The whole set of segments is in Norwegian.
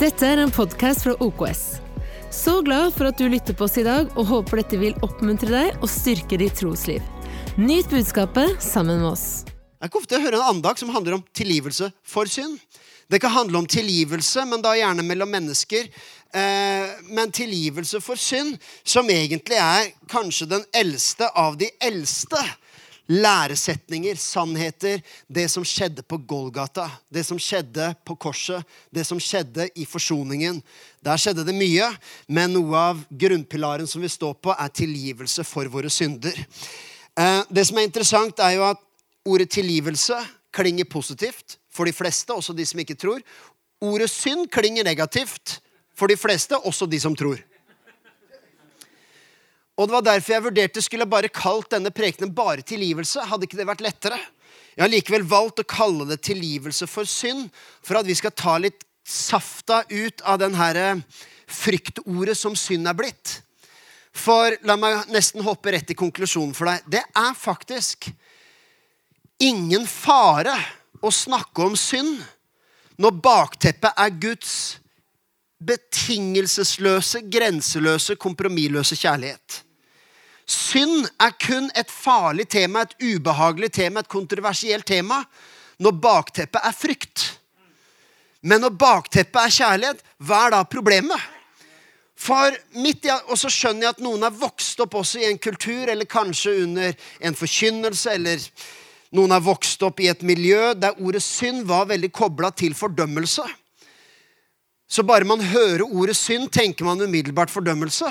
Dette er en podkast fra OKS. Så glad for at du lytter på oss i dag, og håper dette vil oppmuntre deg og styrke ditt trosliv. Nyt budskapet sammen med oss. Det er ikke ofte jeg hører en andak som handler om tilgivelse for synd. Det kan handle om tilgivelse, men da gjerne mellom mennesker. Eh, men tilgivelse for synd, som egentlig er kanskje den eldste av de eldste læresetninger, sannheter, det som skjedde på Golgata, det som skjedde på korset, det som skjedde i forsoningen. Der skjedde det mye, men noe av grunnpilaren som vi står på, er tilgivelse for våre synder. Eh, det som er interessant, er jo at ordet tilgivelse klinger positivt for de fleste, også de som ikke tror. Ordet synd klinger negativt for de fleste, også de som tror. Og det var derfor jeg vurderte skulle jeg bare kalt denne prekenen bare tilgivelse. Hadde ikke det vært lettere? Jeg har likevel valgt å kalle det tilgivelse for synd, for at vi skal ta litt safta ut av den herre fryktordet som synd er blitt. For la meg nesten hoppe rett i konklusjonen for deg. Det er faktisk ingen fare å snakke om synd når bakteppet er Guds betingelsesløse, grenseløse, kompromissløse kjærlighet. Synd er kun et farlig tema, et ubehagelig tema, et kontroversielt tema når bakteppet er frykt. Men når bakteppet er kjærlighet, hva er da problemet? For midt i, Og så skjønner jeg at noen har vokst opp også i en kultur, eller kanskje under en forkynnelse, eller noen har vokst opp i et miljø der ordet synd var veldig kobla til fordømmelse. Så bare man hører ordet synd, tenker man umiddelbart fordømmelse.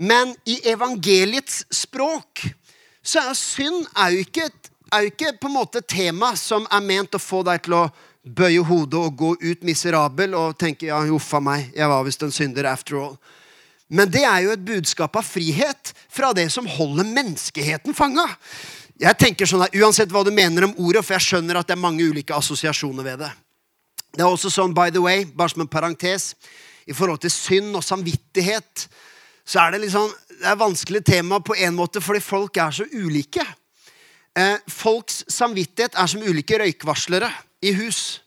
Men i evangeliets språk så er synd er jo ikke, er jo ikke på en måte tema som er ment å få deg til å bøye hodet og gå ut miserabel og tenke ja, uff a meg, jeg var visst en synder after all. Men det er jo et budskap av frihet fra det som holder menneskeheten fanga. Jeg tenker sånn at Uansett hva du mener om ordet, for jeg skjønner at det er mange ulike assosiasjoner ved det. Det er også sånn, by the way, bare som en parentes, i forhold til synd og samvittighet, så er det det er vanskelig tema på en måte fordi folk er så ulike. Eh, folks samvittighet er som ulike røykvarslere i hus.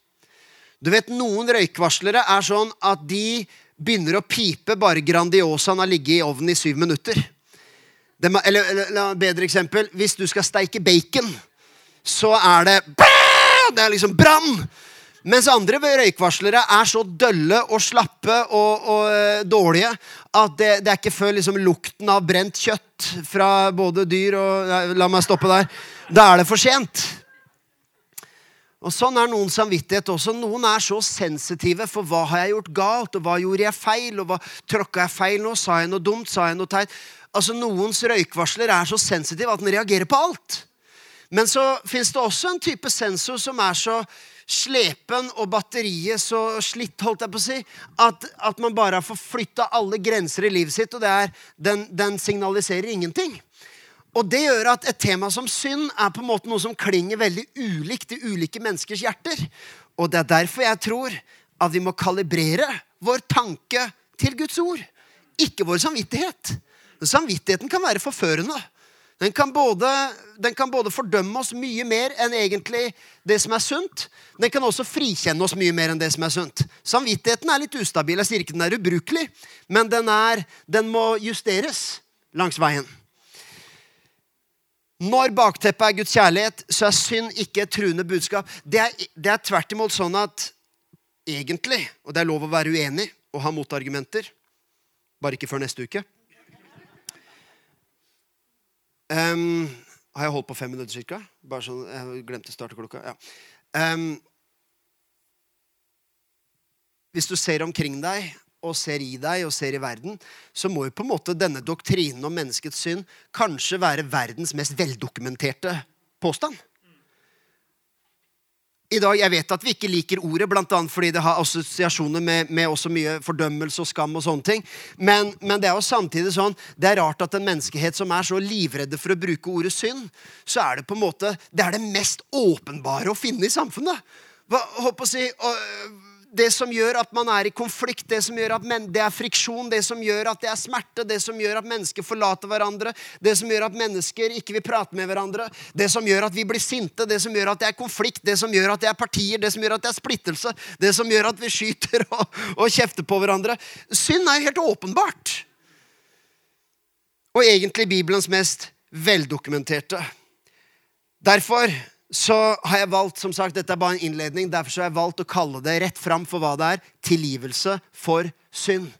Du vet, Noen røykvarslere er sånn at de begynner å pipe bare Grandiosaen har ligget i ovnen i syv minutter. De, eller, eller bedre eksempel hvis du skal steike bacon, så er det Det er liksom brann! Mens andre røykvarslere er så dølle og slappe og, og uh, dårlige at det, det, er ikke før liksom, lukten av brent kjøtt fra både dyr og La meg stoppe der. Da er det for sent. Og Sånn er noens samvittighet også. Noen er så sensitive for hva har jeg gjort galt, og hva gjorde jeg feil, og hva tråkka jeg feil nå, sa jeg noe dumt, sa jeg noe teit. Altså Noens røykvarsler er så sensitiv at den reagerer på alt. Men så fins det også en type sensor som er så slepen og batteriet så slitt, holdt jeg på å si, at, at man bare har forflytta alle grenser i livet sitt, og det er, den, den signaliserer ingenting. Og det gjør at et tema som synd er på en måte noe som klinger veldig ulikt i ulike menneskers hjerter. Og det er derfor jeg tror at vi må kalibrere vår tanke til Guds ord, ikke vår samvittighet. Samvittigheten kan være forførende. Den kan, både, den kan, både, fordømme oss mye mer enn egentlig det som er sunt. Den kan også frikjenne oss mye mer enn det som er sunt. Samvittigheten er litt ustabil. Jeg sier ikke den er ubrukelig, men den, er, den må justeres langs veien. Når bakteppet er Guds kjærlighet, så er synd ikke et truende budskap. Det er, det er tvert imot sånn at egentlig, og det er lov å være uenig og ha motargumenter, bare ikke før neste uke Um, har jeg holdt på fem minutter cirka? Bare sånn, Jeg glemte å starte klokka. Ja. Um, hvis du ser omkring deg og ser i deg og ser i verden, så må jo på en måte denne doktrinen om menneskets synd kanskje være verdens mest veldokumenterte påstand i dag, Jeg vet at vi ikke liker ordet, bl.a. fordi det har assosiasjoner med, med, også mye fordømmelse og skam. og sånne ting. Men, men, det er jo samtidig sånn, det er rart at en menneskehet som er så livredde for å bruke ordet synd, så er det på en måte, det er det mest åpenbare å finne i samfunnet. Hva, å si, det som gjør at man er i konflikt, det som gjør at men, det er friksjon, det som gjør at det er smerte, det som gjør at mennesker forlater hverandre, det som gjør at mennesker ikke vil prate med hverandre, det som gjør at vi blir sinte, det som gjør at det er konflikt, det som gjør at det er partier, det som gjør at det er splittelse, det som gjør at vi skyter og, og kjefter på hverandre. Synd er jo helt åpenbart. Og egentlig Bibelens mest veldokumenterte. Derfor så har jeg valgt som sagt, dette er bare en innledning, derfor har jeg valgt å kalle det rett fram for hva det er tilgivelse for synd.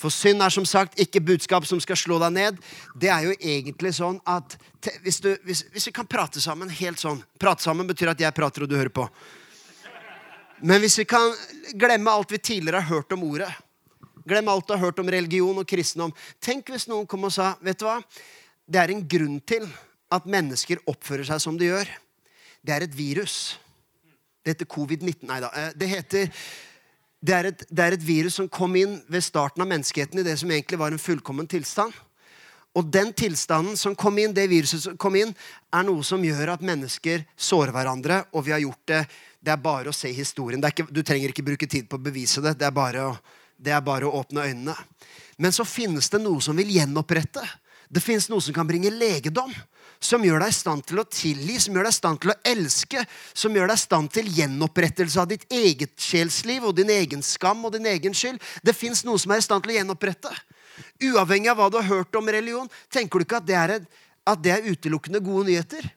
For synd er som sagt ikke budskap som skal slå deg ned. Det er jo egentlig sånn at hvis, du, hvis, hvis vi kan prate sammen helt sånn Prate sammen betyr at jeg prater og du hører på. Men hvis vi kan glemme alt vi tidligere har hørt om ordet Glemme alt du har hørt om religion og kristendom. Tenk hvis noen kom og sa vet du hva? Det er en grunn til at mennesker oppfører seg som de gjør. Det er et virus. Det heter covid-19. Nei da. Eh, det heter det er, et, det er, et, virus som kom inn ved starten av menneskeheten i det som egentlig var en fullkommen tilstand. Og den tilstanden som kom inn, det viruset som kom inn, er noe som gjør at mennesker sårer hverandre. Og vi har gjort det. Det er bare å se historien. Ikke, du trenger ikke bruke tid på å bevise det. Det er, bare å, det er bare å åpne øynene. Men så finnes det noe som vil gjenopprette. Det finnes noe som kan bringe legedom som gjør deg i stand til å tilgi, som gjør deg i stand til å elske, som gjør deg i stand til gjenopprettelse av ditt eget sjelsliv og din egen skam og din egen skyld. Det fins noe som er i stand til å gjenopprette. Uavhengig av hva du har hørt om religion, tenker du ikke at det er, at det er utelukkende gode nyheter?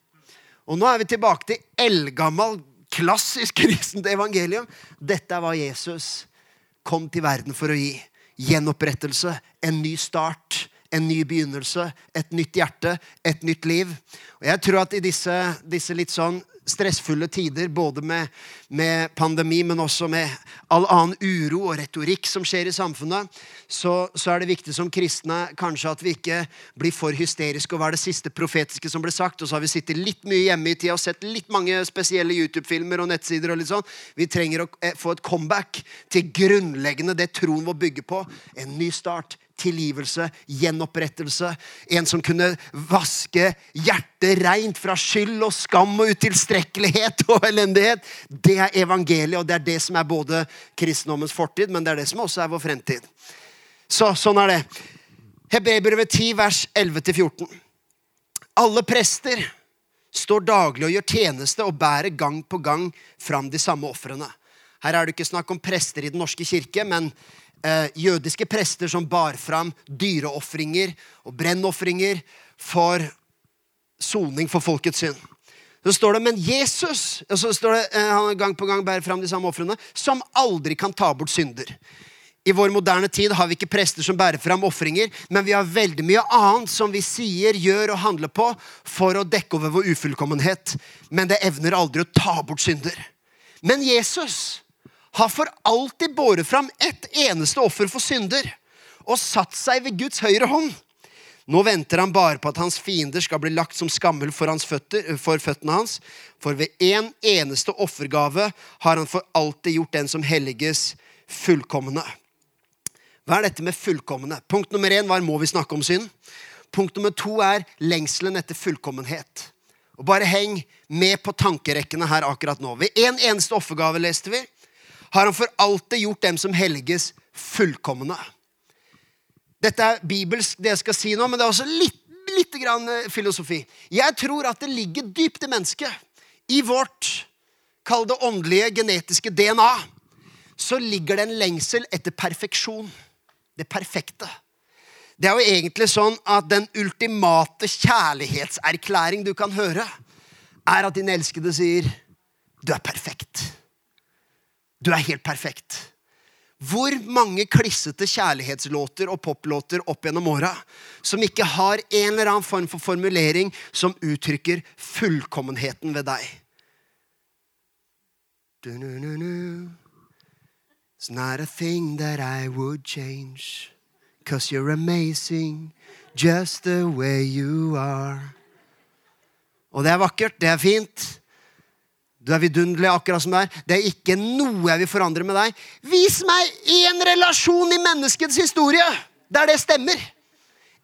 Og nå er vi tilbake til eldgammel, klassisk kristent evangelium. Dette er hva Jesus kom til verden for å gi. Gjenopprettelse, en ny start en ny begynnelse, et nytt hjerte, et nytt liv. Og jeg tror at i disse, disse litt sånn stressfulle tider, både med, med, pandemi, men også med all annen uro og retorikk som skjer i samfunnet, så, så, er det viktig som kristne kanskje at vi ikke blir for hysteriske. Og hva er det siste profetiske som ble sagt? Og så har vi sittet litt mye hjemme i tida og sett litt mange spesielle YouTube-filmer og nettsider. og litt sånn. Vi trenger å eh, få et comeback til grunnleggende det troen vår bygger på. En ny start tilgivelse, gjenopprettelse. En som kunne vaske hjertet reint fra skyld og skam og utilstrekkelighet og elendighet. Det er evangeliet, og det er det som er både kristendommens fortid, men det er det som også er vår fremtid. Så, sånn er det. Hebreerbrevet 10, vers 11-14. Alle prester står daglig og gjør tjeneste og bærer gang på gang fram de samme ofrene. Her er det ikke snakk om prester i Den norske kirke, men eh, jødiske prester som bar fram dyreofringer og brennofringer for soning for folkets synd. Så står det, Men Jesus og så står det, eh, han gang på gang bærer fram de samme ofrene, som aldri kan ta bort synder. I vår moderne tid har vi ikke prester som bærer fram ofringer, men vi har veldig mye annet som vi sier, gjør og handler på for å dekke over vår ufullkommenhet. Men det evner aldri å ta bort synder. Men Jesus har for alltid båret fram ett eneste offer for synder og satt seg ved Guds høyre hånd. Nå venter han bare på at hans fiender skal bli lagt som skammel for, føtter, for føttene hans. For ved én en eneste offergave har han for alltid gjort den som helliges, fullkomne. Hva er dette med fullkomne? Punkt nummer én var må vi snakke om synd. Punkt nummer to er lengselen etter fullkommenhet. Og Bare heng med på tankerekkene her akkurat nå. Ved én en eneste offergave leste vi har han for alltid gjort dem som helges, fullkomne. Dette er bibelsk, det jeg skal si nå, men det er også litt, litt grann eh, filosofi. Jeg tror at det ligger dypt i mennesket, i vårt, kall det åndelige, genetiske DNA, så ligger det en lengsel etter perfeksjon. Det perfekte. Det er jo egentlig sånn at den ultimate kjærlighetserklæring du kan høre, er at din elskede sier, 'Du er perfekt'. Du er helt perfekt. Hvor mange klissete kjærlighetslåter og poplåter opp gjennom åra som ikke har en eller annen form for formulering som uttrykker fullkommenheten ved deg? Du, nu, nu, nu. It's not a thing that I would change. Cause you're amazing just the way you are. Og det er vakkert, det er fint. Du er vidunderlig akkurat som du er. Det er ikke noe jeg vil forandre med deg. Vis meg én relasjon i menneskets historie der det stemmer.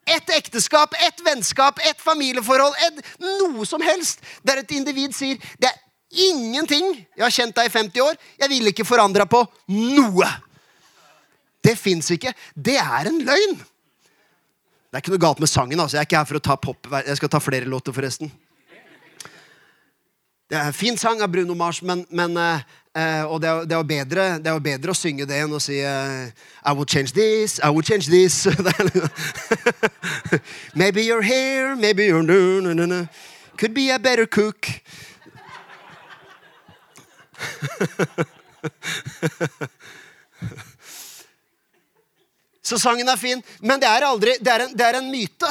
Et ekteskap, et vennskap, et familieforhold, et, noe som helst der et individ sier det er ingenting. Jeg har kjent deg i 50 år. Jeg ville ikke forandra på noe. Det fins ikke. Det er en løgn. Det er ikke noe galt med sangen. altså. Jeg er ikke her for å ta pop. Jeg skal ta flere låter, forresten. Det er en fin sang av Bruno Mars, men, men uh, og det er, det, er bedre, det er, bedre, å synge det enn å si uh, I will change this, I will change this. maybe you're here, maybe you're no, no, no, no. Could be a better cook. Så sangen er fin, men det er, aldri, det er, en, en myte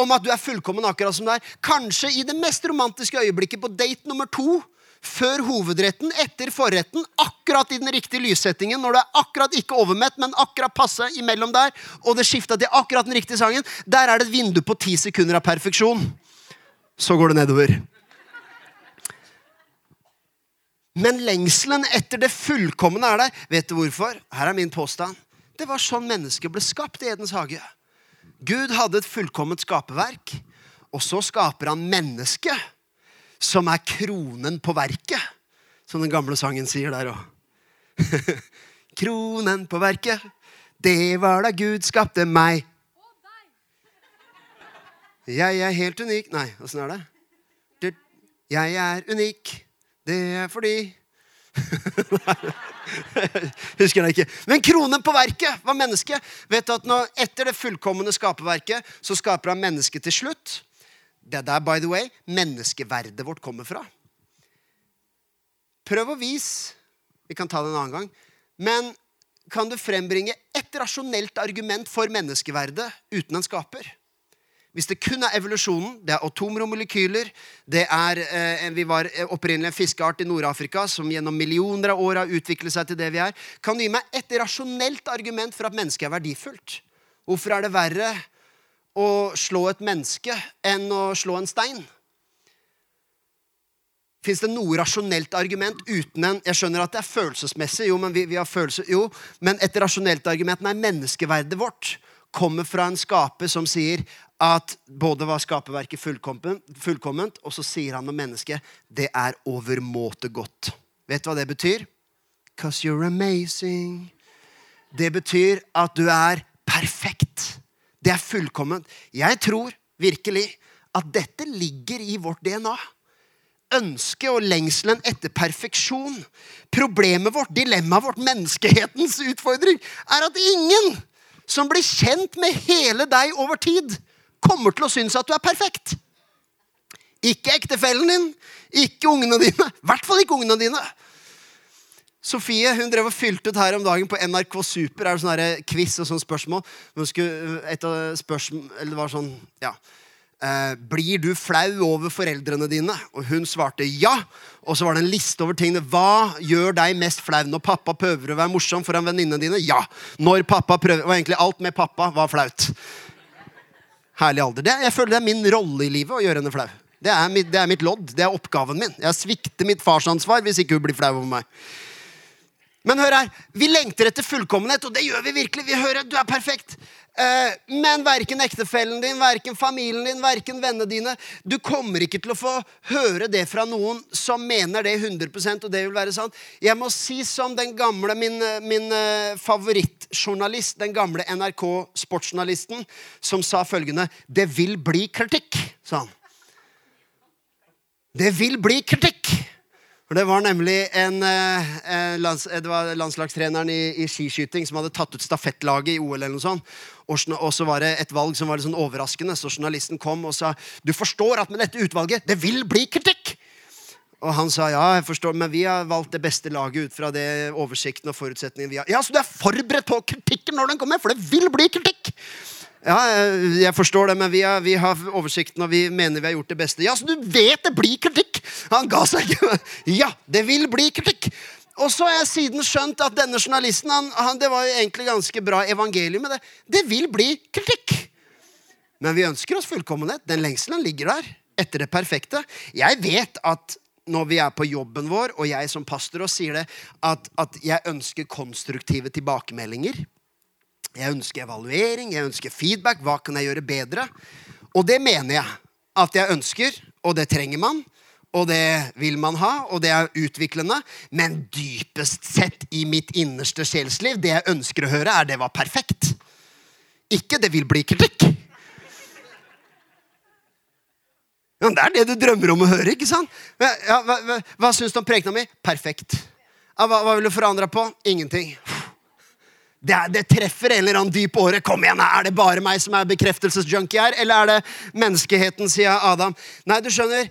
om at du er fullkommen akkurat som du er. Kanskje i det mest romantiske øyeblikket på date nummer to. Før hovedretten, etter forretten, akkurat i den riktige lyssettingen. Når du er akkurat ikke overmett, men akkurat passe imellom der, og det skifta til akkurat den riktige sangen, der er det et vindu på ti sekunder av perfeksjon. Så går det nedover. Men lengselen etter det fullkomne er der. Vet du hvorfor? Her er min påstand. Det var sånn mennesket ble skapt i Edens hage. Gud hadde et fullkomment skaperverk, og så skaper han mennesket, som er kronen på verket. Som den gamle sangen sier der òg. kronen på verket, det var da Gud skapte meg. Jeg er helt unik Nei, åssen er det? Jeg er unik. Det er fordi Husker jeg ikke. Men kronen på verket var mennesket. Vet du at når, Etter det fullkomne skaperverket så skaper han mennesket til slutt. Det er der, by the way, menneskeverdet vårt kommer fra. Prøv å vise Vi kan ta det en annen gang. Men kan du frembringe ett rasjonelt argument for menneskeverdet uten en skaper? Hvis det kun er evolusjonen, det er atomer det er, eh, Vi var opprinnelig en fiskeart i Nord-Afrika som gjennom millioner av år har utviklet seg til det vi er. Kan du gi meg et rasjonelt argument for at mennesket er verdifullt? Hvorfor er det verre å slå et menneske enn å slå en stein? Fins det noe rasjonelt argument uten en Jeg skjønner at det er følelsesmessig, jo, men vi, vi har følelser, jo, men et rasjonelt argument Nei, menneskeverdet vårt kommer fra en skaper som sier at både var skaperverket fullkomment, og så sier han om mennesket det er overmåte godt. Vet du hva det betyr? Because you're amazing. Det betyr at du er perfekt. Det er fullkomment. Jeg tror virkelig at dette ligger i vårt DNA. Ønsket og lengselen etter perfeksjon. Problemet vårt, dilemmaet vårt, menneskehetens utfordring, er at ingen som blir kjent med hele deg over tid, kommer til å synes at du er perfekt. Ikke ektefellen din, ikke ungene dine. I hvert fall ikke ungene dine. Sofie hun drev og fylte ut her om dagen på NRK Super. er det sånn quiz og sånne spørsmål. et av spørsmål, eller det var sånn, ja, eh, Blir du flau over foreldrene dine? Og hun svarte ja. Og så var det en liste over tingene. Hva gjør deg mest flau når pappa prøver å være morsom foran venninnene dine? Ja. Når pappa prøver, Og egentlig alt med pappa var flaut herlig alder. Det, jeg føler det er min rolle i livet å gjøre henne flau. Det er, mitt, det er mitt lodd. Det er oppgaven min. Jeg svikter mitt farsansvar hvis ikke hun blir flau over meg. Men hør her, vi lengter etter fullkommenhet, og det gjør vi virkelig. Vi hører du er perfekt. Eh, men verken ektefellen din, verken familien din, verken vennene dine Du kommer ikke til å få høre det fra noen som mener det 100% og det vil være sant. Jeg må si som den gamle, min, min eh, favorittjournalist, den gamle NRK-sportsjournalisten, som sa følgende Det vil bli kritikk, sa han. Det vil bli kritikk. For Det var nemlig en, eh, eh lands, det var landslagstreneren i, i, skiskyting som hadde tatt ut stafettlaget i OL. eller noe sånt. Og, så var det et valg som var litt sånn overraskende, så journalisten kom og sa du forstår at med dette utvalget, det vil bli kritikk. Og han sa ja, jeg forstår, men vi har valgt det beste laget ut fra det oversikten og forutsetningen vi har. Ja, Så du er forberedt på kritikken når den kommer? For det vil bli kritikk! Ja, jeg forstår det, men vi har, vi har, oversikten, og vi mener vi har gjort det beste. Ja, så du vet det blir kritikk! Han ga seg ikke. Ja, det vil bli kritikk! Og så har jeg siden skjønt at denne journalisten han, han, Det var egentlig ganske bra evangelium med det. Det vil bli kritikk! Men vi ønsker oss fullkommenhet. Den lengselen ligger der. Etter det perfekte. Jeg vet at når vi er på jobben vår, og jeg som pastor og sier det, at, at jeg ønsker konstruktive tilbakemeldinger. Jeg ønsker evaluering, jeg ønsker feedback. Hva kan jeg gjøre bedre? Og det mener jeg at jeg ønsker, og det trenger man. og det vil man ha, og det er utviklende. Men dypest sett i mitt innerste sjelsliv, det jeg ønsker å høre, er det var perfekt. Ikke det vil bli kritikk. Ja, det er det du drømmer om å høre, ikke sant? Ja, hva hva, hva syns du om prekena mi? Perfekt. Ja, hva, hva vil du forandre på? Ingenting. Det, er, det, treffer en eller annen dyp åre. Kom igjen, Er det bare meg som er bekreftelsesjunkie her, eller er det menneskeheten, sier Adam? Nei, du skjønner,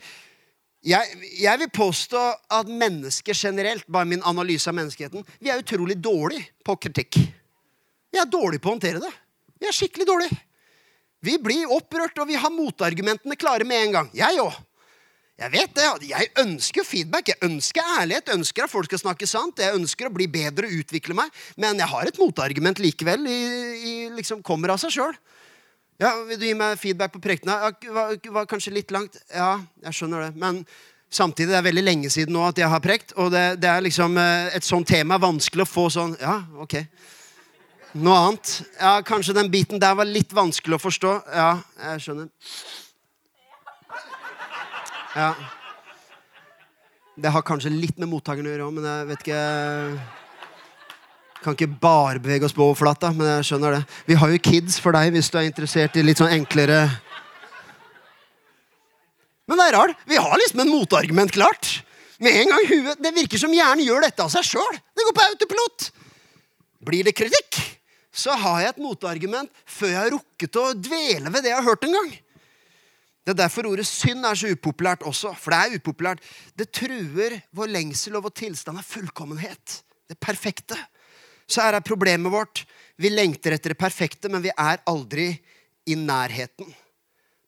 jeg, jeg, vil påstå at mennesker generelt, bare min analyse av menneskeheten, vi er utrolig dårlige på kritikk. Vi er dårlige på å håndtere det. Vi er skikkelig dårlige. Vi blir opprørt, og vi har motargumentene klare med en gang. Jeg òg. Jeg vet det. Jeg ønsker feedback. Jeg ønsker ærlighet. Jeg ønsker at folk skal snakke sant. Jeg ønsker å bli bedre og utvikle meg. Men jeg har et motargument likevel. I, i liksom kommer av seg sjøl. Ja, vil du gi meg feedback på prekena? Ja, var, var kanskje litt langt. Ja, jeg skjønner det. Men samtidig, det er veldig lenge siden nå at jeg har prekt. Og det, det er liksom eh, et sånt tema vanskelig å få sånn Ja, ok. Noe annet? Ja, Kanskje den biten der var litt vanskelig å forstå. Ja, jeg skjønner. Ja. Det har kanskje litt med mottakeren å gjøre òg, men jeg vet ikke Kan ikke bare bevege oss på overflata, men jeg skjønner det. Vi har jo kids for deg hvis du er interessert i litt sånn enklere Men det er rart. Vi har liksom en motargument klart. Med en gang huet, Det virker som hjernen gjør dette av seg sjøl. Det går på autopilot. Blir det kritikk? så har jeg et motargument før jeg har rukket å dvele ved det jeg har hørt en gang. Det er derfor ordet synd er så upopulært også. For det er upopulært. Det truer vår lengsel og vår tilstand av fullkommenhet. Det perfekte. Så her er problemet vårt. Vi lengter etter det perfekte, men vi er aldri i nærheten.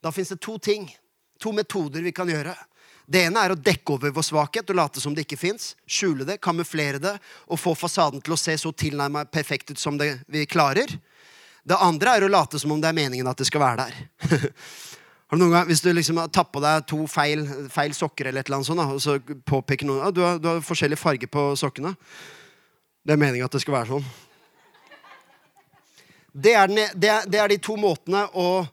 Da fins det to ting, to metoder vi kan gjøre. Det ene er å dekke over vår svakhet og late som det ikke fins. Skjule det, kamuflere det og få fasaden til å se så tilnærmet perfekt ut som vi klarer. Det andre er å late som om det er meningen at det skal være der. gang, Hvis du liksom har tatt på deg to feil, feil, sokker, eller et eller annet sånt, og så påpeker noen at du, har, du har forskjellig farge på sokkene Det er meningen at det skal være sånn. Det er, den, det, det er de to måtene å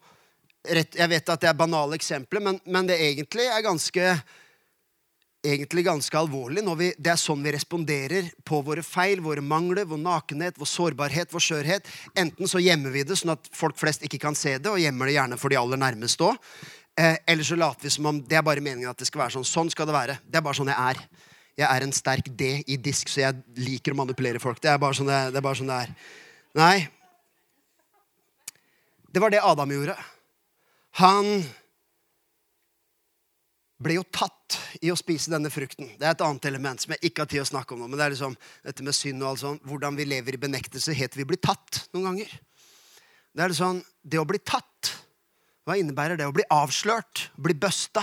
Jeg vet at det er banale eksempler, men, men det egentlig er ganske egentlig ganske alvorlig. når vi, Det er sånn vi responderer på våre feil, våre mangler, vår nakenhet, vår sårbarhet, vår skjørhet. Enten så gjemmer vi det sånn at folk flest ikke kan se det, og gjemmer det gjerne for de aller nærmeste òg. Eh, eller så later vi som om det er bare meningen at det skal være sånn. Sånn skal det være. Det er bare sånn jeg er. Jeg er en sterk D i disk, så jeg liker å manipulere folk. Det er bare sånn det, det, er, bare sånn det er. Nei. Det var det Adam gjorde. Han ble jo tatt i å spise denne frukten. Det er et annet element som jeg ikke har tid å snakke om nå. Men det er liksom dette med synd og alt sånt. Hvordan vi lever i benektelse helt vi blir tatt noen ganger. Det er det sånn, det å bli tatt, hva innebærer det? Å bli avslørt? Bli busta?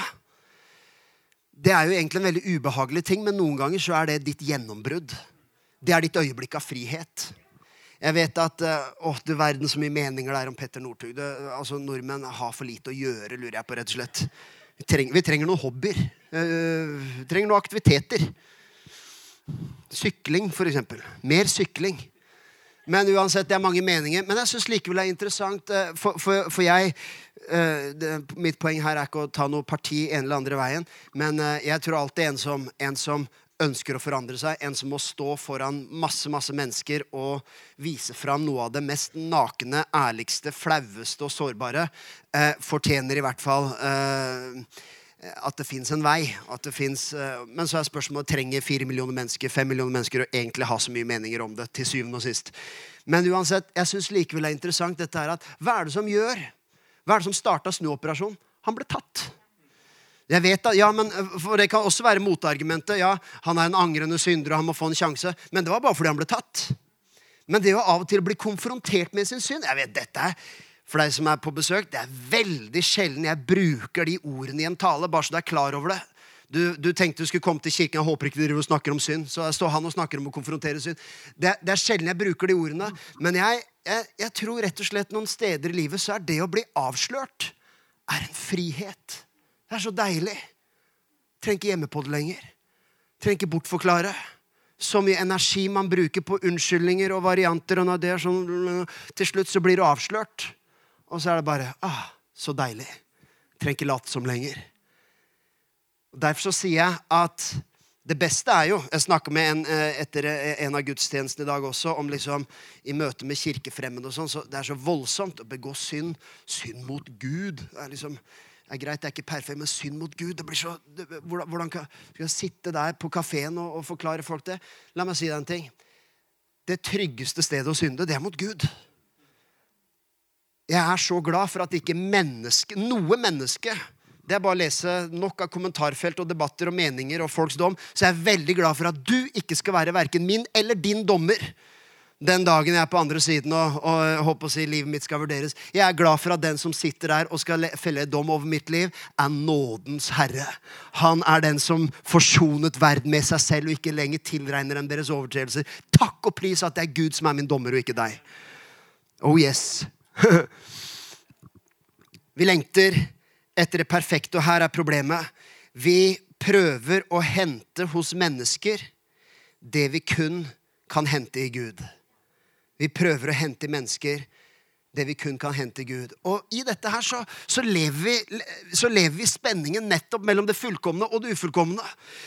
Det er jo egentlig en veldig ubehagelig ting, men noen ganger så er det ditt gjennombrudd. Det er ditt øyeblikk av frihet. Jeg vet at eh, Å, du verden så mye meninger det er om Petter Northug. Altså, nordmenn har for lite å gjøre, lurer jeg på, rett og slett. Vi trenger, vi trenger noen hobbyer. Uh, vi trenger noen aktiviteter. Sykling, for eksempel. Mer sykling. Men uansett, det er mange meninger. Men jeg syns likevel det er interessant, uh, for, for, for jeg uh, det, Mitt poeng her er ikke å ta noe parti en eller andre veien, men jeg tror alltid en som, en som ønsker å forandre seg. En som må stå foran masse masse mennesker og vise fram noe av det mest nakne, ærligste, flaueste og sårbare. Eh, fortjener i hvert fall eh, at det fins en vei. Det finnes, eh, men så er spørsmålet trenger fire millioner mennesker fem millioner mennesker å egentlig ha så mye meninger om det. til syvende og sist. Men uansett, jeg syns likevel er interessant dette her at hva er det som gjør? Hva er det som starta snuoperasjonen? Han ble tatt. Jeg vet da, ja, men eh, for Det kan også være motargumentet. Ja, Han er en angrende synder, og han må få en sjanse. Men det var bare fordi han ble tatt. Men det å av og til bli konfrontert med sin synd jeg vet dette er, For deg som er på besøk, det er veldig sjelden jeg bruker de ordene i en tale. bare så du er klar over det. Du, du, tenkte du skulle komme til kirken. Jeg håper ikke du snakker om synd. Så står han og snakker om å konfrontere synd. Det, det er sjelden jeg bruker de ordene. Men jeg, jeg, jeg tror rett og slett noen steder i livet så er det å bli avslørt er en frihet. Det er så deilig. Trenger ikke hjemme på det lenger. Trenger ikke bortforklare. Så mye energi man bruker på unnskyldninger og varianter. og det er sånn, Til slutt så blir du avslørt. Og så er det bare ah, så deilig. Trenger ikke late som lenger. Derfor så sier jeg at det beste er jo Jeg snakka med en eh, etter eh, en av gudstjenestene i dag også om liksom i møte med kirkefremmede og sånn. Så det er så voldsomt å begå synd. Synd mot Gud. Det er liksom det er greit, det er ikke perfekt, men synd mot Gud det blir så, det, hvordan, hvordan Skal jeg sitte der på kafeen og, og, forklare folk det? La meg si deg en ting. Det tryggeste stedet å synde, det er mot Gud. Jeg er så glad for at ikke menneske, noe menneske det er bare å lese nok av kommentarfelt og debatter og meninger og folks dom. Så jeg er veldig glad for at du ikke skal være verken min eller din dommer den dagen jeg er på andre siden og, og håper å si livet mitt skal vurderes. Jeg er glad for at den som sitter der og skal felle dom over mitt liv, er nådens herre. Han er den som forsonet verden med seg selv og ikke lenger tilregner dem deres overtredelser. Takk og pris at det er Gud som er min dommer, og ikke deg. Oh yes. Vi lengter etter det perfekte, og her er problemet. Vi prøver å hente hos mennesker det vi kun kan hente i Gud. Vi prøver å hente mennesker det vi kun kan hente Gud. Og i dette her så, så, lever vi, så lever vi spenningen nettopp mellom det fullkomne og det ufullkomne.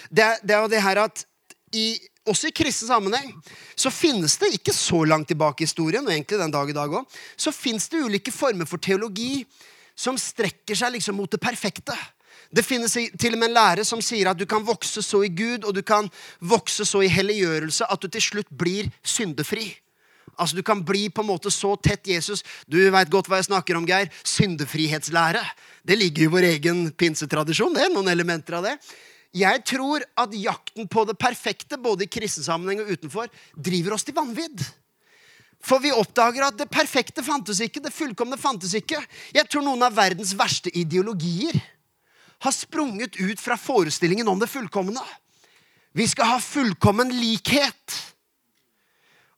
Det, det er jo det her at i, også i kristen sammenheng så finnes det ikke så langt tilbake i historien, og egentlig den dag i dag også, så finnes det ulike former for teologi som strekker seg liksom mot det perfekte. Det finnes til og med en lære som sier at du kan vokse så i Gud og du kan vokse så i helliggjørelse at du til slutt blir syndefri. Altså Du kan bli på en måte så tett Jesus. Du veit godt hva jeg snakker om, Geir. Syndefrihetslære. Det ligger i vår egen pinsetradisjon. det er Noen elementer av det. Jeg tror at jakten på det perfekte, både i kristen sammenheng og utenfor, driver oss til vanvidd. For vi oppdager at det perfekte fantes ikke. Det fullkomne fantes ikke. Jeg tror noen av verdens verste ideologier har sprunget ut fra forestillingen om det fullkomne. Vi skal ha fullkommen likhet.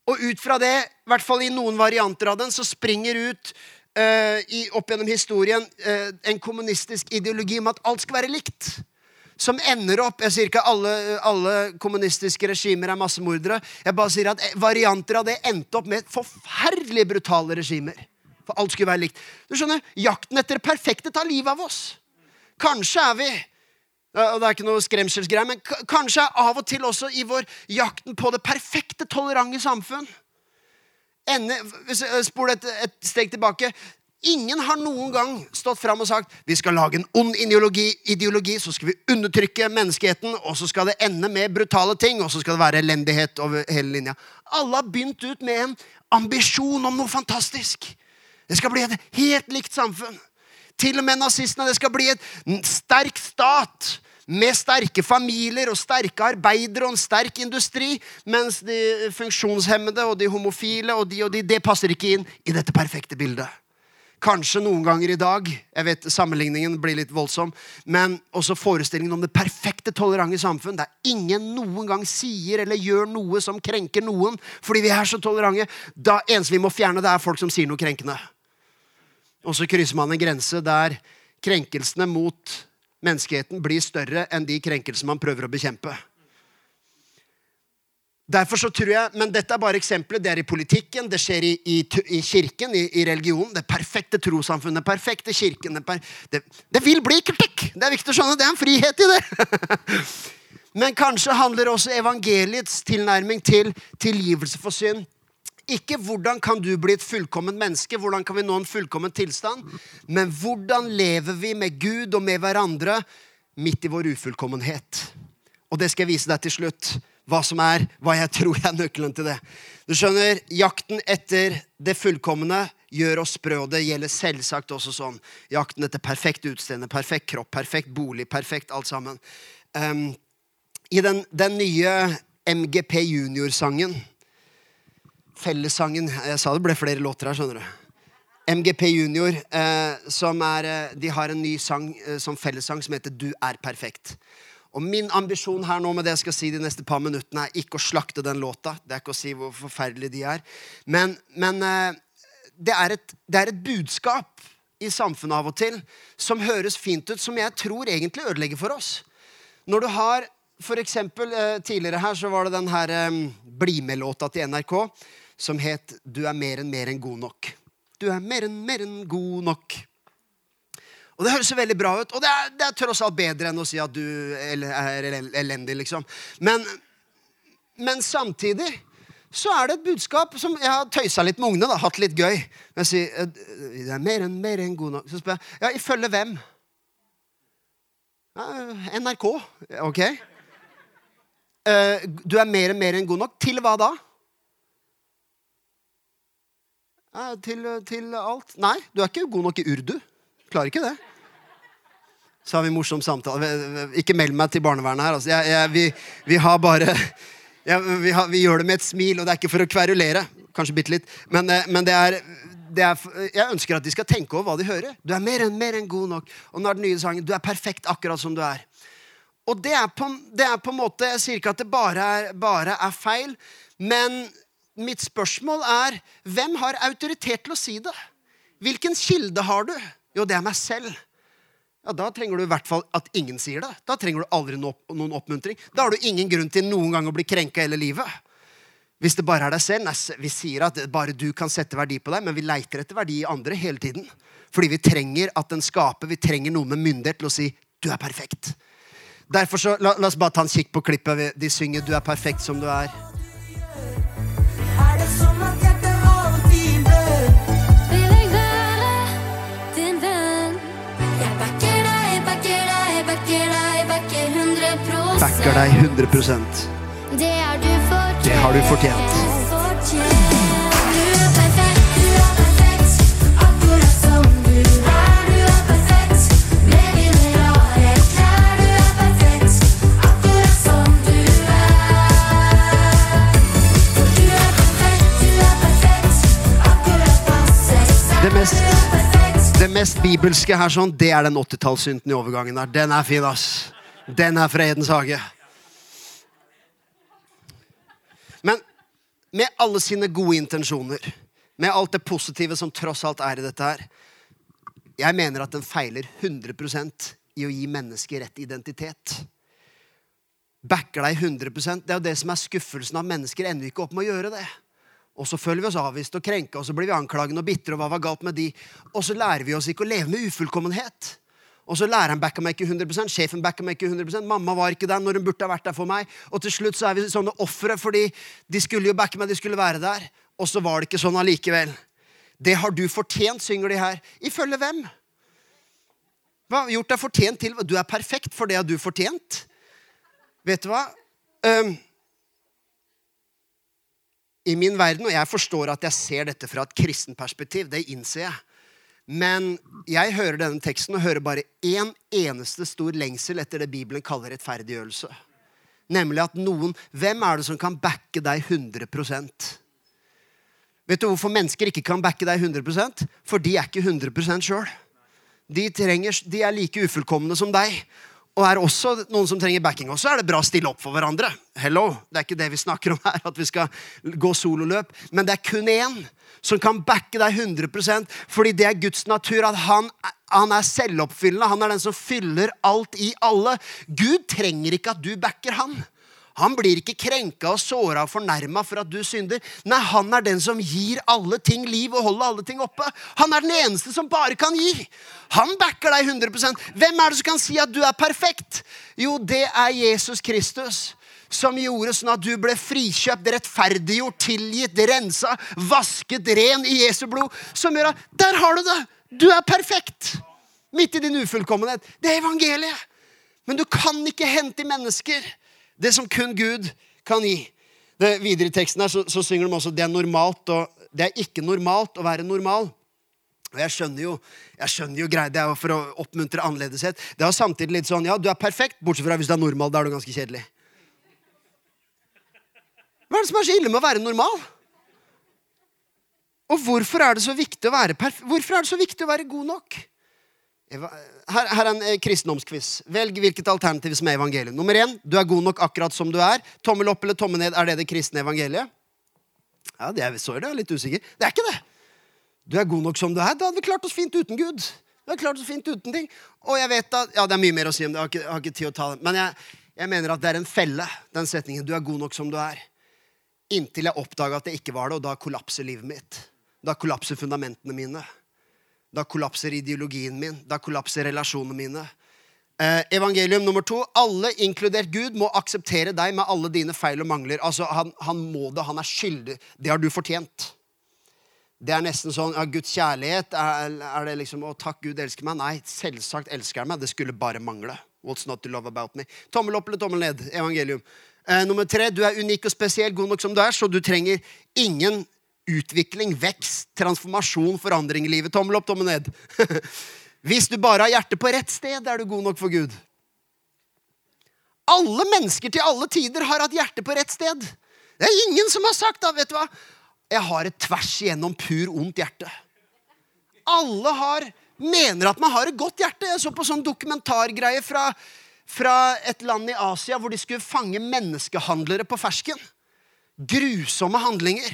Og ut fra det, i hvert fall i noen varianter av den, så springer ut uh, i, opp gjennom historien uh, en kommunistisk ideologi om at alt skal være likt som ender opp Jeg sier ikke alle, alle kommunistiske regimer er massemordere. Jeg bare sier at varianter av det endte opp med forferdelig brutale regimer. For alt skulle være likt. Du skjønner, Jakten etter det perfekte tar livet av oss. Kanskje er vi og det er ikke noe skremselsgreie, men kanskje av og til også i vår jakten på det perfekte, tolerante samfunn ende, Spol et, et steg tilbake. Ingen har noen gang stått fram og sagt vi skal lage en ond ideologi, ideologi, så skal vi undertrykke menneskeheten, og så skal det ende med brutale ting, og så skal det være elendighet over hele linja. Alle har begynt ut med en ambisjon om noe fantastisk. Det skal bli et helt likt samfunn. Til og med nazistene. Det skal bli et sterk stat med sterke familier og sterke arbeidere og en sterk industri, mens de funksjonshemmede og de homofile og de og de, det passer ikke inn i dette perfekte bildet. Kanskje noen ganger i dag. Jeg vet Sammenligningen blir litt voldsom. Men også forestillingen om det perfekte, tolerante samfunn der ingen noen gang sier eller gjør noe som krenker noen fordi vi er så tolerante. Da eneste vi må fjerne, det er folk som sier noe krenkende. Og så krysser man en grense der krenkelsene mot menneskeheten blir større enn de krenkelsene man prøver å bekjempe. Derfor så tror jeg, Men dette er bare eksempler. Det er i politikken, det skjer i, i, i kirken, i, i, religionen. Det perfekte trossamfunnet, den perfekte kirken. Per, det, det, vil bli kritikk! Det er viktig å skjønne. Det er en frihet i det. men kanskje handler også evangeliets tilnærming til tilgivelse for synd ikke hvordan kan du bli et fullkomment menneske, hvordan kan vi nå en fullkommen tilstand, men hvordan lever vi med Gud og med hverandre midt i vår ufullkommenhet. Og det skal jeg vise deg til slutt hva som er, hva jeg tror er nøkkelen til det. Du skjønner, Jakten etter det fullkomne gjør oss sprø, og det gjelder selvsagt også sånn. Jakten etter perfekt utseende, perfekt kropp, perfekt bolig, perfekt alt sammen. Um, I den, den, nye MGP Junior-sangen Fellessangen Jeg sa det ble flere låter her, skjønner du. MGP Junior, eh, som er, eh, de har en ny sang eh, som fellessang som heter Du er perfekt. Og min ambisjon her nå med det jeg skal si de neste par minuttene, er ikke å slakte den låta. Det er ikke å si hvor forferdelige de er. Men, men eh, det, er et, det, er et, budskap i samfunnet av og til som høres fint ut, som jeg tror egentlig ødelegger for oss. Når du har for eksempel, eh, Tidligere her så var det den her eh, Bli med-låta til NRK som het 'Du er mer enn mer enn god nok'. Du er mer enn mer enn god nok. Og det høres jo veldig bra ut, og det er, det er tross alt bedre enn å si at du er elendig, liksom. Men, men samtidig så er det et budskap som Jeg har tøysa litt med ungene, da, hatt litt gøy. Men jeg sier eh, det er mer enn mer enn god nok. Så spør jeg ja, ifølge hvem? Ja, NRK. Ok. Uh, du er mer enn mer enn god nok. Til hva da? Ja, til, til alt. Nei, du er ikke god nok i urdu. Klarer ikke det. Så har vi morsom samtale. Ikke meld meg til barnevernet her. Altså. Jeg, jeg, vi, vi har bare ja, vi, har, vi gjør det med et smil, og det er ikke for å kverulere. Kanskje bitte litt. Men, eh, men det, er, er Jeg ønsker at de skal tenke over hva de hører. Du er mer enn mer enn god nok. Og nå er den nye sangen Du er perfekt akkurat som du er. Og det er på, det er på en måte Jeg sier ikke at det bare er, bare er feil, men mitt spørsmål er hvem har autoritet til å si det? Hvilken kilde har du? Jo, det er meg selv. Ja, Da trenger du i hvert fall at ingen sier det. Da trenger du aldri noen oppmuntring. Da har du ingen grunn til noen gang å bli krenka hele livet. Hvis det bare er deg selv. Nei, vi sier at bare du kan sette verdi på deg, men vi leiter etter verdi i andre hele tiden. Fordi vi trenger at den skaper. Vi trenger noen med myndighet til å si 'du er perfekt'. Derfor så, la, la oss bare ta en kikk på klippet. De synger 'Du er perfekt som du er'. Backer deg, backer deg, backer deg, backer 100 Backer deg 100 Det er du fortjent. Det har du. Fortjent. Mest bibelske her, sånn, det er den 80-tallssynten i overgangen der. Den er fin, ass. Den er fra Edens hage. Men med alle sine gode intensjoner, med alt det positive som tross alt er i dette her, jeg mener at den feiler 100% i å gi mennesker rett identitet. Backer deg 100 Det er jo det som er skuffelsen av mennesker. Ender ikke opp med å gjøre det. Og så føler vi oss avvist og krenka, og så blir vi anklagende og bitre. Og hva var galt med de? Og så lærer vi oss ikke å leve med ufullkommenhet. Og så læreren backa meg ikke 100% sjefen backa meg ikke 100% mamma var ikke der når hun burde ha vært der for meg. Og til slutt så er vi sånne ofre fordi de skulle jo backe meg, de skulle være der. Og så var det ikke sånn allikevel. Det har du fortjent, synger de her. Ifølge hvem? Hva har gjort deg fortjent til? Du er perfekt for det har du fortjent. Vet du hva? Um, I min verden, og jeg forstår at jeg ser dette fra et kristen perspektiv, det innser jeg. Men jeg hører denne teksten og hører bare én eneste stor lengsel etter det Bibelen kaller rettferdiggjørelse. Nemlig at noen Hvem er det som kan backe deg 100% Vet du hvorfor mennesker ikke kan backe deg 100% For de er ikke 100 sjøl. De, trenger, de er like ufullkomne som deg. Og er også noen som trenger backing. Og så er det bra å stille opp for hverandre. Hello, Det er ikke det vi snakker om her, at vi skal gå sololøp. Men det er kun én som kan backe deg 100% fordi det er Guds natur. At han, han er selvoppfyllende. Han er den som fyller alt i alle. Gud trenger ikke at du backer han. Han blir ikke krenka og såra og fornærma for at du synder. Nei, han er den som gir alle ting liv og holder alle ting oppe. Han er den eneste som bare kan gi. Han backer deg 100% Hvem er det som kan si at du er perfekt? Jo, det er Jesus Kristus. Som gjorde sånn at du ble frikjøpt, rettferdiggjort, tilgitt, rensa, vasket ren i Jesu blod. Som gjør at Der har du det! Du er perfekt! Midt i din ufullkommenhet. Det er evangeliet. Men du kan ikke hente i mennesker det som kun Gud kan gi. Det, videre i teksten her så, så synger de også det er normalt og det er ikke normalt å være normal. Og Jeg skjønner jo jeg skjønner jo greit, det er jo for å oppmuntre annerledeshet. Det er samtidig litt sånn, ja, du er perfekt, bortsett fra hvis du er normal. Da er du ganske kjedelig. Hva er det som er så ille med å være normal? Og hvorfor er det så viktig å være, hvorfor er det så viktig å være god nok? Her, her er en kristendomskviss kristendomsquiz. Velg hvilket alternativ som er evangeliet. Nummer én, du er god nok akkurat som du er. Tommel opp eller tommel ned, er det det kristne evangeliet? Ja, det er, det, jeg er litt usikker. Det er ikke det. Du er god nok som du er. Da hadde vi klart oss fint uten Gud. Vi hadde klart oss fint uten ting. Og jeg vet at, ja, Det er mye mer å si om det. Jeg har ikke, jeg har ikke tid å ta det. Men jeg, jeg mener at det er en felle, den setningen. Du er god nok som du er. Inntil jeg oppdaga at det ikke var det, og da kollapser livet mitt. Da kollapser fundamentene mine. Da kollapser ideologien min. Da kollapser relasjonene mine. Eh, evangelium nummer to. Alle, inkludert Gud, må akseptere deg med alle dine feil og mangler. Altså, han, han må det. Han er skyldig. Det har du fortjent. Det er nesten sånn ja, Guds kjærlighet er, er det liksom Å, takk, Gud elsker meg. Nei, selvsagt elsker han meg. Det skulle bare mangle. What's not to love about me? Tommel opp eller tommel ned. Evangelium. Eh, nummer tre. Du er unik og spesiell, god nok som du er, så du trenger ingen utvikling, vekst, transformasjon, forandring i livet. Tommel opp, tommel ned. Hvis du bare har hjertet på rett sted, er du god nok for Gud. Alle mennesker til alle tider har hatt hjertet på rett sted. Det er ingen som har sagt da, vet du hva? Jeg har et tvers igjennom pur ondt hjerte. Alle har, mener at man har et godt hjerte. Jeg så på sånn dokumentargreie fra, fra et land i Asia hvor de skulle fange menneskehandlere på fersken. Grusomme handlinger.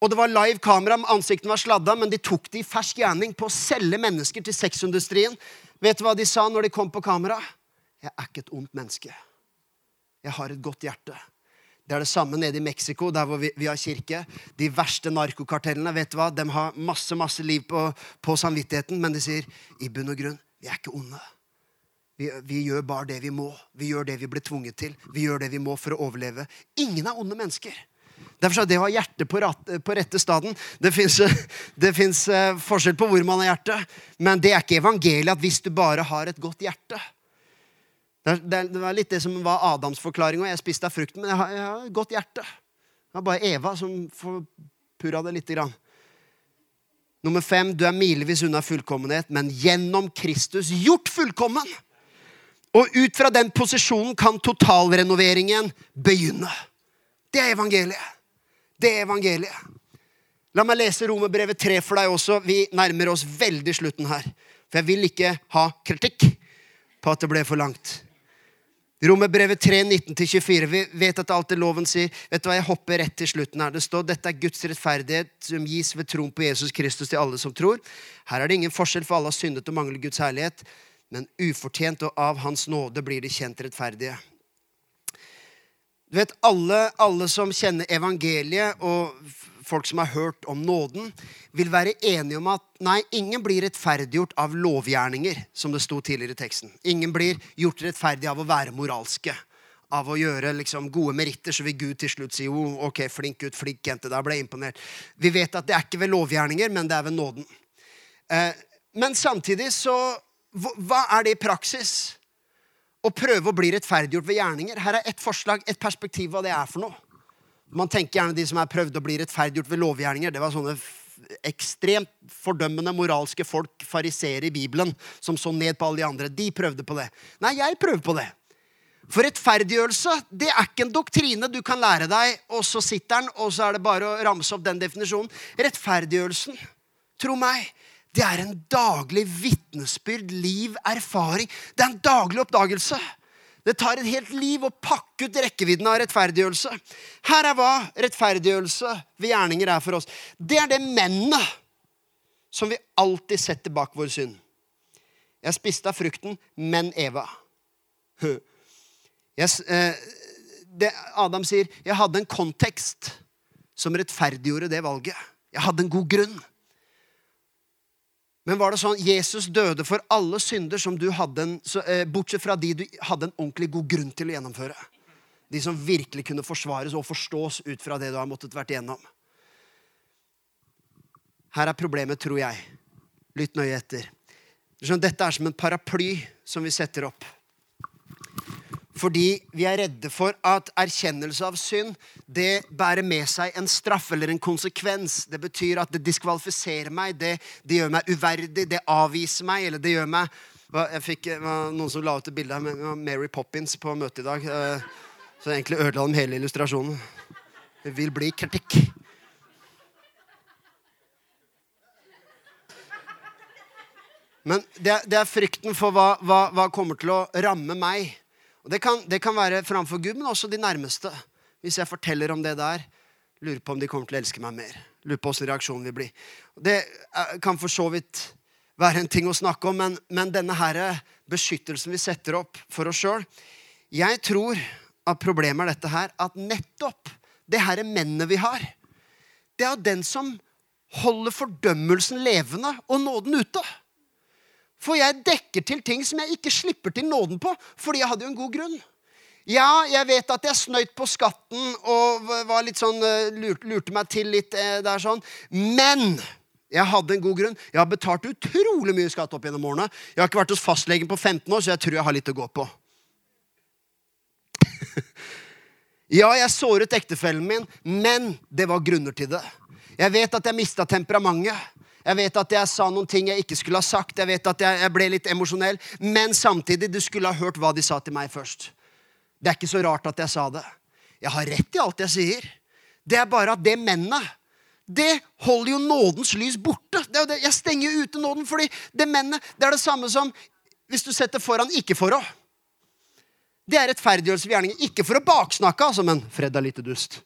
Og det var live kamera, ansiktene var sladda, men de tok det i fersk gjerning på å selge mennesker til sexindustrien. Vet du hva de sa når de kom på kamera? Jeg er ikke et ondt menneske. Jeg har et godt hjerte. Det er det samme nede i Mexico, der hvor vi, vi har kirke. De verste narkokartellene vet du hva? De har masse masse liv på, på samvittigheten, men de sier i bunn og grunn vi er ikke onde. Vi, vi gjør bare det vi må. Vi gjør det vi ble tvunget til. Vi gjør det vi må for å overleve. Ingen er onde mennesker. Derfor er det å ha hjertet på, på rette staden Det fins uh, forskjell på hvor man har hjertet, men det er ikke evangeliet at hvis du bare har et godt hjerte er- er- det var litt det som var Adams forklaring, og jeg spiste av frukten, men jeg har, jeg har et godt hjerte. Det var bare Eva som forpurra det lite grann. Nummer fem, du er milevis unna fullkommenhet, men gjennom Kristus gjort fullkommen. Og ut fra den posisjonen kan totalrenoveringen begynne. Det er evangeliet. Det er evangeliet. La meg lese Romerbrevet 3 for deg også. Vi nærmer oss veldig slutten her. For jeg vil ikke ha kritikk på at det ble for langt. Romerbrevet 3, 19-24. Vi vet at alt det loven sier. Vet du hva, Jeg hopper rett til slutten her. Det står dette er Guds rettferdighet som gis ved troen på Jesus Kristus til alle som tror. Her er det ingen forskjell, for alle har syndet og mangler Guds herlighet. Men ufortjent og av Hans nåde blir de kjent rettferdige. Du vet, alle, alle som kjenner evangeliet, og folk som har hørt om nåden, vil være enige om at nei, ingen blir rettferdiggjort av lovgjerninger, som det sto tidligere i teksten. Ingen blir gjort rettferdig av å være moralske. Av å gjøre liksom, gode meritter, så vil Gud til slutt si oh, ok, flink gutt, flink jente. Da ble jeg imponert. Vi vet at det er ikke ved lovgjerninger, men det er ved nåden. Eh, men samtidig så hva- er det i praksis? Å prøve å bli rettferdiggjort ved gjerninger. Her er ett forslag, et perspektiv hva det er for noe. Man tenker gjerne de som er prøvd å bli rettferdiggjort ved lovgjerninger. Det var sånne ekstremt fordømmende moralske folk, fariseere i Bibelen, som så ned på alle de andre. De prøvde på det. Nei, jeg prøver på det. For rettferdiggjørelse det er ikke en doktrine du kan lære deg, og så sitter den, og så er det bare å ramse opp den definisjonen. Rettferdiggjørelsen, tro meg, det er en daglig vitnesbyrd, liv, erfaring. Det er en daglig oppdagelse. Det tar et helt liv å pakke ut rekkevidden av rettferdiggjørelse. Her er hva rettferdiggjørelse ved gjerninger er for oss. Det er det mennene som vi alltid setter bak vår synd. Jeg spiste av frukten, men Eva. Jeg, eh, det Adam sier, jeg hadde en kontekst som rettferdiggjorde det valget. Jeg hadde en god grunn. Men var det sånn Jesus døde for alle synder som du hadde en, så, eh, bortsett fra de du hadde en ordentlig god grunn til å gjennomføre? De som virkelig kunne forsvares og forstås ut fra det du har måttet vært igjennom. Her er problemet, tror jeg. Lytt nøye etter. Dette er som en paraply som vi setter opp. Fordi vi er redde for at erkjennelse av synd det bærer med seg en straff eller en konsekvens. Det betyr at det diskvalifiserer meg, det, det gjør meg uverdig, det avviser meg, eller det gjør meg jeg fikk, Noen som la ut et bilde av Mary Poppins på møtet i dag. eh, Så egentlig ødela de hele illustrasjonen. Det vil bli kritikk. Men det, det er frykten for hva, hva, hva kommer til å ramme meg. Og det kan, det kan være framfor Gud, men også de nærmeste. Hvis jeg forteller om det der, lurer på om de kommer til å elske meg mer. Lurer på hvordan reaksjonen vil bli. Det eh, kan for så vidt være en ting å snakke om, men, men denne her beskyttelsen vi setter opp for oss sjøl Jeg tror at problemet er dette her, at nettopp det her mennet vi har, det er den som holder fordømmelsen levende og nåden ute. For jeg dekker til ting som jeg ikke slipper til nåden på, fordi jeg hadde jo en god grunn. Ja, jeg vet at jeg snøyt på skatten og var litt sånn, eh, lurte, meg til litt eh, der sånn. Men jeg hadde en god grunn. Jeg har betalt utrolig mye skatt opp gjennom årene. Jeg har ikke vært hos fastlegen på 15 år, så jeg tror jeg har litt å gå på. Ja, jeg såret ektefellen min, men det var grunner til det. Jeg vet at jeg mista temperamentet. Jeg vet at jeg sa noen ting jeg ikke skulle ha sagt. Jeg vet at jeg, jeg ble litt emosjonell. Men samtidig, du skulle ha hørt hva de sa til meg først. Det er ikke så rart at jeg sa det. Jeg har rett i alt jeg sier. Det er bare at det mennet det holder jo nådens lys borte. Det jo det. Jeg stenger ute nåden, fordi det mennet det er det samme som hvis du setter foran ikke for å. Det er rettferdiggjørelse ved gjerningen. Ikke for å baksnakke, altså, men Fred er lite dust.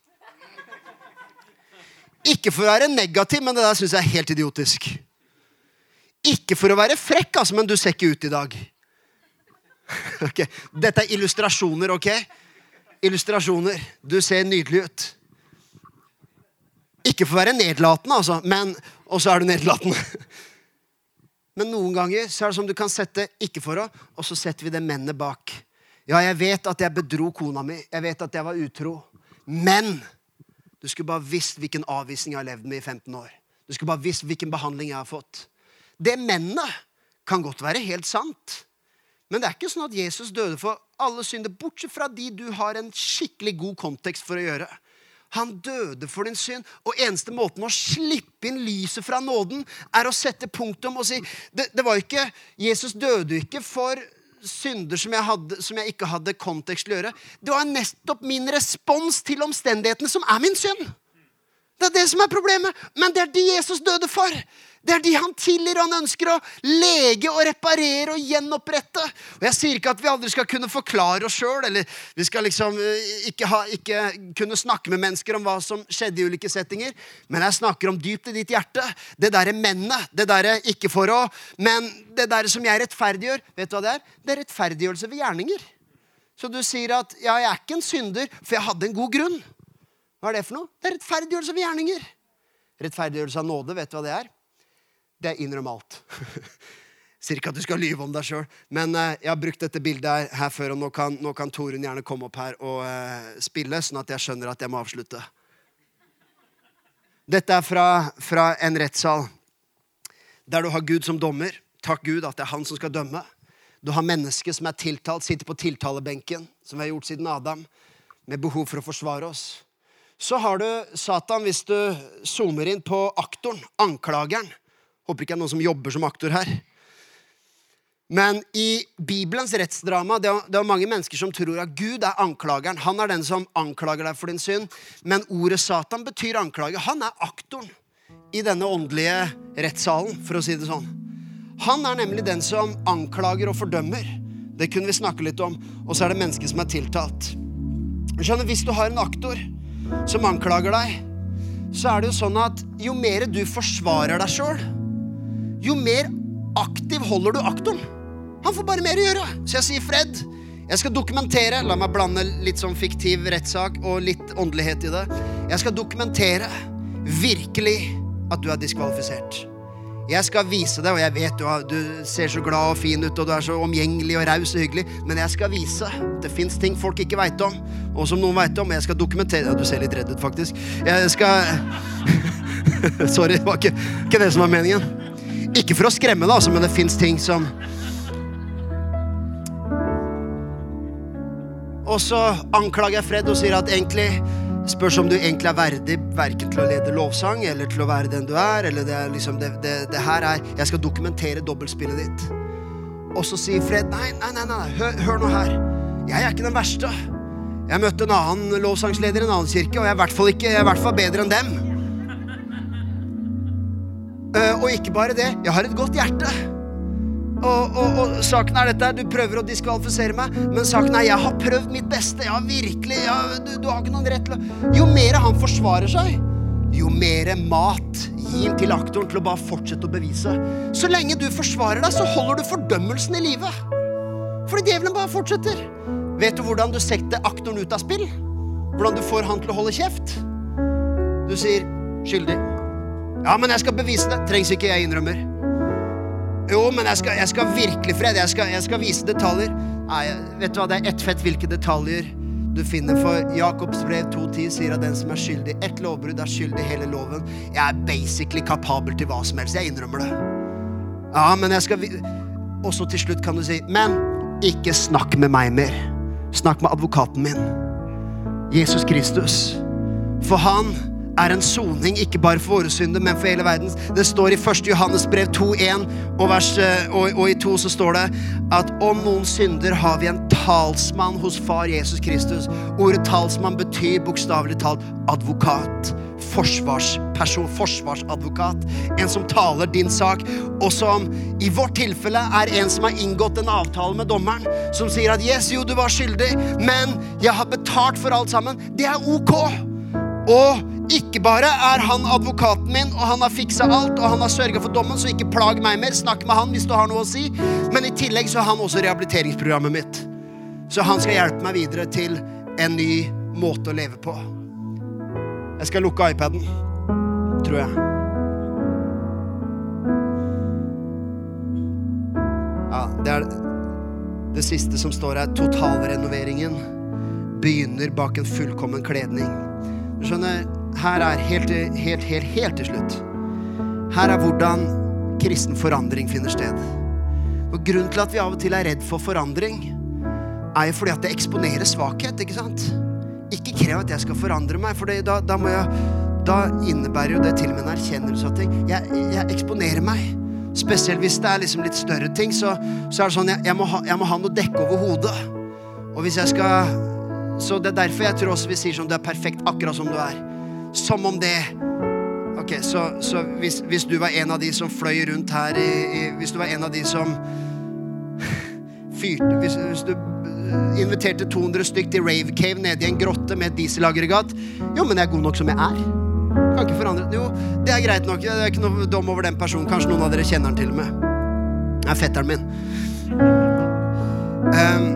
Ikke for å være negativ, men det der syns jeg er helt idiotisk. Ikke for å være frekk, altså, men du ser ikke ut i dag. Ok, Dette er illustrasjoner, ok? Illustrasjoner. Du ser nydelig ut. Ikke for å være nedlatende, altså, men Og så er du nedlatende. Men noen ganger så er det som du kan sette ikke for å, og så setter vi det mennet bak. Ja, jeg vet at jeg bedro kona mi. Jeg vet at jeg var utro. Men du skulle bare visst hvilken avvisning jeg har levd med i 15 år. Du skulle bare visst hvilken behandling jeg har fått. Det mennet kan godt være helt sant. Men det er ikke sånn at Jesus døde for alle synder, bortsett fra de du har en skikkelig god kontekst for å gjøre. Han døde for din synd, og eneste måten å slippe inn lyset fra nåden, er å sette punktum og si det, det var ikke, Jesus døde ikke for synder som jeg, hadde, som jeg ikke hadde kontekst til å gjøre. Det var nettopp min respons til omstendighetene som er min synd. Det er det som er problemet. Men det er de Jesus døde for. Det er de han tilgir, han ønsker å lege og reparere og gjenopprette. Og Jeg sier ikke at vi aldri skal kunne forklare oss sjøl, eller vi skal liksom eh, ikke, ha, ikke kunne snakke med mennesker om hva som skjedde i ulike settinger, men jeg snakker om dypt i ditt hjerte. Det derre mennet, det derre ikke for å, men det derre som jeg rettferdiggjør. Vet du hva det er? Det er rettferdiggjørelse ved gjerninger. Så du sier at ja, jeg er ikke en synder, for jeg hadde en god grunn. Hva er det for noe? Det er rettferdiggjørelse ved gjerninger. Rettferdiggjørelse av nåde, vet du hva det er? Det er innrøm alt. Sier ikke at du skal lyve om deg sjøl, men eh, jeg har brukt dette bildet her, her før, og nå kan, nå kan Torunn gjerne komme opp her og eh, spille, sånn at jeg skjønner at jeg må avslutte. Dette er fra, fra en rettssal der du har Gud som dommer. Takk Gud at det er han som skal dømme. Du har mennesket som er tiltalt, sitter på tiltalebenken, som vi har gjort siden Adam, med behov for å forsvare oss. Så har du Satan, hvis du zoomer inn på aktoren, anklageren. Håper ikke det er noen som jobber som aktor her. Men i Bibelens rettsdrama det er, det er mange mennesker som tror at Gud er anklageren. Han er den som anklager deg for din synd. Men ordet Satan betyr anklager. Han er aktoren i denne åndelige rettssalen, for å si det sånn. Han er nemlig den som anklager og fordømmer. Det kunne vi snakke litt om. Og så er det mennesket som er tiltalt. Skjønner, Hvis du har en aktor som anklager deg, så er det jo sånn at jo mer du forsvarer deg sjøl, jo mer aktiv holder du aktoren. Han får bare mer å gjøre. Så jeg sier, Fred, jeg skal dokumentere. La meg blande litt sånn fiktiv rettssak og litt åndelighet i det. Jeg skal dokumentere virkelig at du er diskvalifisert. Jeg skal vise deg, og jeg vet du, har- du ser så glad og fin ut, og du er så omgjengelig og raus og hyggelig, men jeg skal vise. Det fins ting folk ikke veit om, og som noen veit om. Jeg skal dokumentere ja, Du ser litt redd ut, faktisk. Jeg skal Sorry, det var ikke, ikke det som var meningen. Ikke for å skremme deg, altså, men det fins ting som Og så anklager jeg Fred og sier at egentlig spørs om du egentlig er verdig verken til å lede lovsang eller til å være den du er. eller det, er liksom, det, det, det her er Jeg skal dokumentere dobbeltspillet ditt. Og så sier Fred nei, nei, nei, nei, hør, hør nå her. Jeg er ikke den verste. Jeg møtte en annen lovsangsleder i en annen kirke, og jeg er i hvert fall, ikke, jeg er i hvert fall bedre enn dem. Uh, og ikke bare det, jeg har et godt hjerte. Og, og, og saken er dette, Du prøver å diskvalifisere meg, men saken er jeg har prøvd mitt beste. Ja, virkelig, ja, du, du har ikke noen rett til å Jo mer han forsvarer seg, jo mer mat gir han til aktoren til å bare fortsette å bevise. Så lenge du forsvarer deg, så holder du fordømmelsen i live. Fordi djevelen bare fortsetter. Vet du hvordan du setter aktoren ut av spill? Hvordan du får han til å holde kjeft? Du sier 'skyldig'. Ja, men jeg skal bevise det. Trengs ikke, jeg innrømmer. Jo, men jeg skal, jeg skal virkelig, Fred. Jeg skal, jeg skal vise detaljer. Nei, vet du hva, det er ett fett hvilke detaljer du finner. For Jakobs brev 2.10 sier at den som er skyldig ett lovbrudd, er skyldig hele loven. Jeg er basically kapabel til hva som helst. Jeg innrømmer det. Ja, men jeg skal Og så til slutt kan du si, men ikke snakk med meg mer. Snakk med advokaten min. Jesus Kristus. For han er en soning ikke bare for våre synder, men for hele verden. Det står i 1. Johannes brev 2,1 og, eh, og, og i 2 så står det at om noen synder har vi en talsmann hos far Jesus Kristus. Ordet talsmann betyr bokstavelig talt advokat. Forsvarsperson, forsvarsadvokat. En som taler din sak, og som i vårt tilfelle er en som har inngått en avtale med dommeren, som sier at yes, jo, du var skyldig, men jeg har betalt for alt sammen. Det er ok. Og ikke bare er han advokaten min, og han har fiksa alt, og han har sørga for dommen, så ikke plag meg mer. Snakk med han hvis du har noe å si. Men i tillegg så har han også rehabiliteringsprogrammet mitt. Så han skal hjelpe meg videre til en ny måte å leve på. Jeg skal lukke iPaden, tror jeg. Ja, det er det siste som står her. Totalrenoveringen begynner bak en fullkommen kledning. Du skjønner, her er helt, helt, helt, helt til slutt. Her er hvordan kristen forandring finner sted. Og Grunnen til at vi av og til er redd for forandring, er jo fordi at det eksponerer svakhet. ikke sant? Ikke krev at jeg skal forandre meg, for da, da, jeg, da innebærer jo det til og med en erkjennelse av ting. Jeg, jeg eksponerer meg. Spesielt hvis det er liksom litt større ting, så, så er det sånn jeg, jeg, må ha, jeg må ha noe dekke over hodet. Og hvis jeg skal Så det er derfor jeg tror også vi sier sånn du er perfekt akkurat som du er. Som om det Ok, så, så hvis, hvis du var en av de som fløy rundt her i, i Hvis du var en av de som fyrte Hvis, hvis du øh, inviterte 200 stykk til Rave Cave nede i en grotte med et dieselaggregat Jo, men jeg er god nok som jeg er. Kan ikke forandre Jo, det er greit nok. Det er ikke noe dom over den personen. Kanskje noen av dere kjenner den til og med. Det er fetteren min. Um,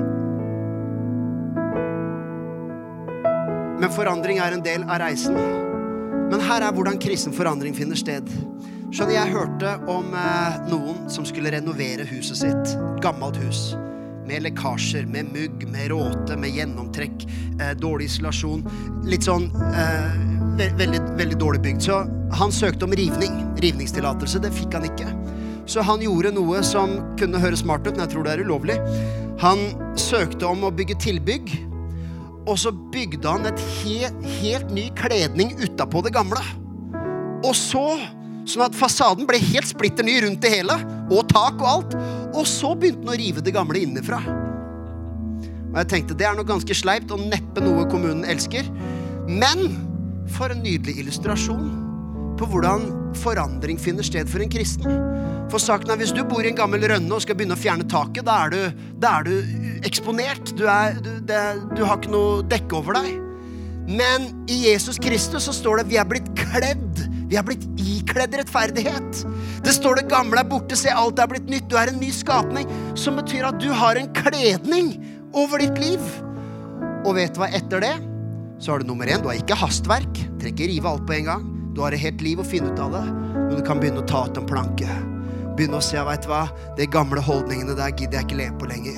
men forandring er en del av reisen. Men her er hvordan kristen forandring finner sted. Skjønner, Jeg hørte om eh, noen som skulle renovere huset sitt. Gammelt hus. Med lekkasjer, med mugg, med råte, med gjennomtrekk, eh, dårlig isolasjon. Litt sånn eh, ve veldig, veldig dårlig bygd. Så han søkte om rivning. Rivningstillatelse. Det fikk han ikke. Så han gjorde noe som kunne høres smart ut, men jeg tror det er ulovlig. Han søkte om å bygge tilbygg. Og så bygde han et helt, helt ny kledning utapå det gamle. Og så, sånn at fasaden ble helt splitter ny rundt det hele, og tak og alt. Og så begynte han å rive det gamle innenfra. Og jeg tenkte det er noe ganske sleipt og neppe noe kommunen elsker. Men for en nydelig illustrasjon på hvordan forandring finner sted for en kristen. For saken er, Hvis du bor i en gammel rønne og skal begynne å fjerne taket, da er du, da er du eksponert. Du, er, du, det, du har ikke noe dekke over deg. Men i Jesus Kristus så står det vi er blitt kledd. Vi er blitt ikledd rettferdighet. Det står det gamle er borte, se alt er blitt nytt. Du er en ny skapning, som betyr at du har en kledning over ditt liv. Og vet du hva etter det? Så har du nummer én, du har ikke hastverk. Trenger ikke rive alt på en gang. Du har et helt liv å finne ut av det. Men du kan begynne å ta ut en planke. Begynne å vet du hva, de gamle holdningene der gidder jeg ikke leve på lenger.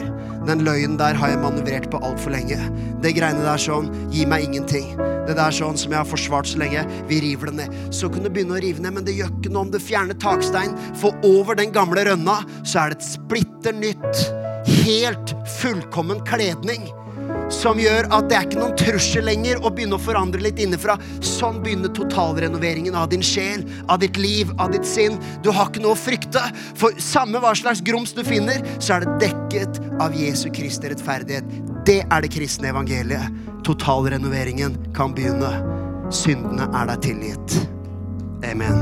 Den løgnen der har jeg manøvrert på altfor lenge. Det greiene der sånn gir meg ingenting. Det der sånn som jeg har forsvart så lenge, vi river det ned. Så kan du begynne å rive ned, men det gjør ikke noe om du fjerner takstein, for over den gamle rønna så er det et splitter nytt, helt fullkommen kledning som gjør at det er ikke noen trussel lenger å begynne å forandre litt innenfra. Sånn begynner totalrenoveringen av din sjel, av ditt liv, av ditt sinn. Du har ikke noe å frykte, for samme hva slags grums du finner, så er det dekket av Jesu Kristi rettferdighet. Det er det kristne evangeliet. Totalrenoveringen kan begynne. Syndene er deg tilgitt. Amen.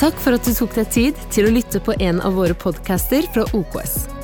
Takk for at du tok deg tid til å lytte på en av våre podcaster fra OKS.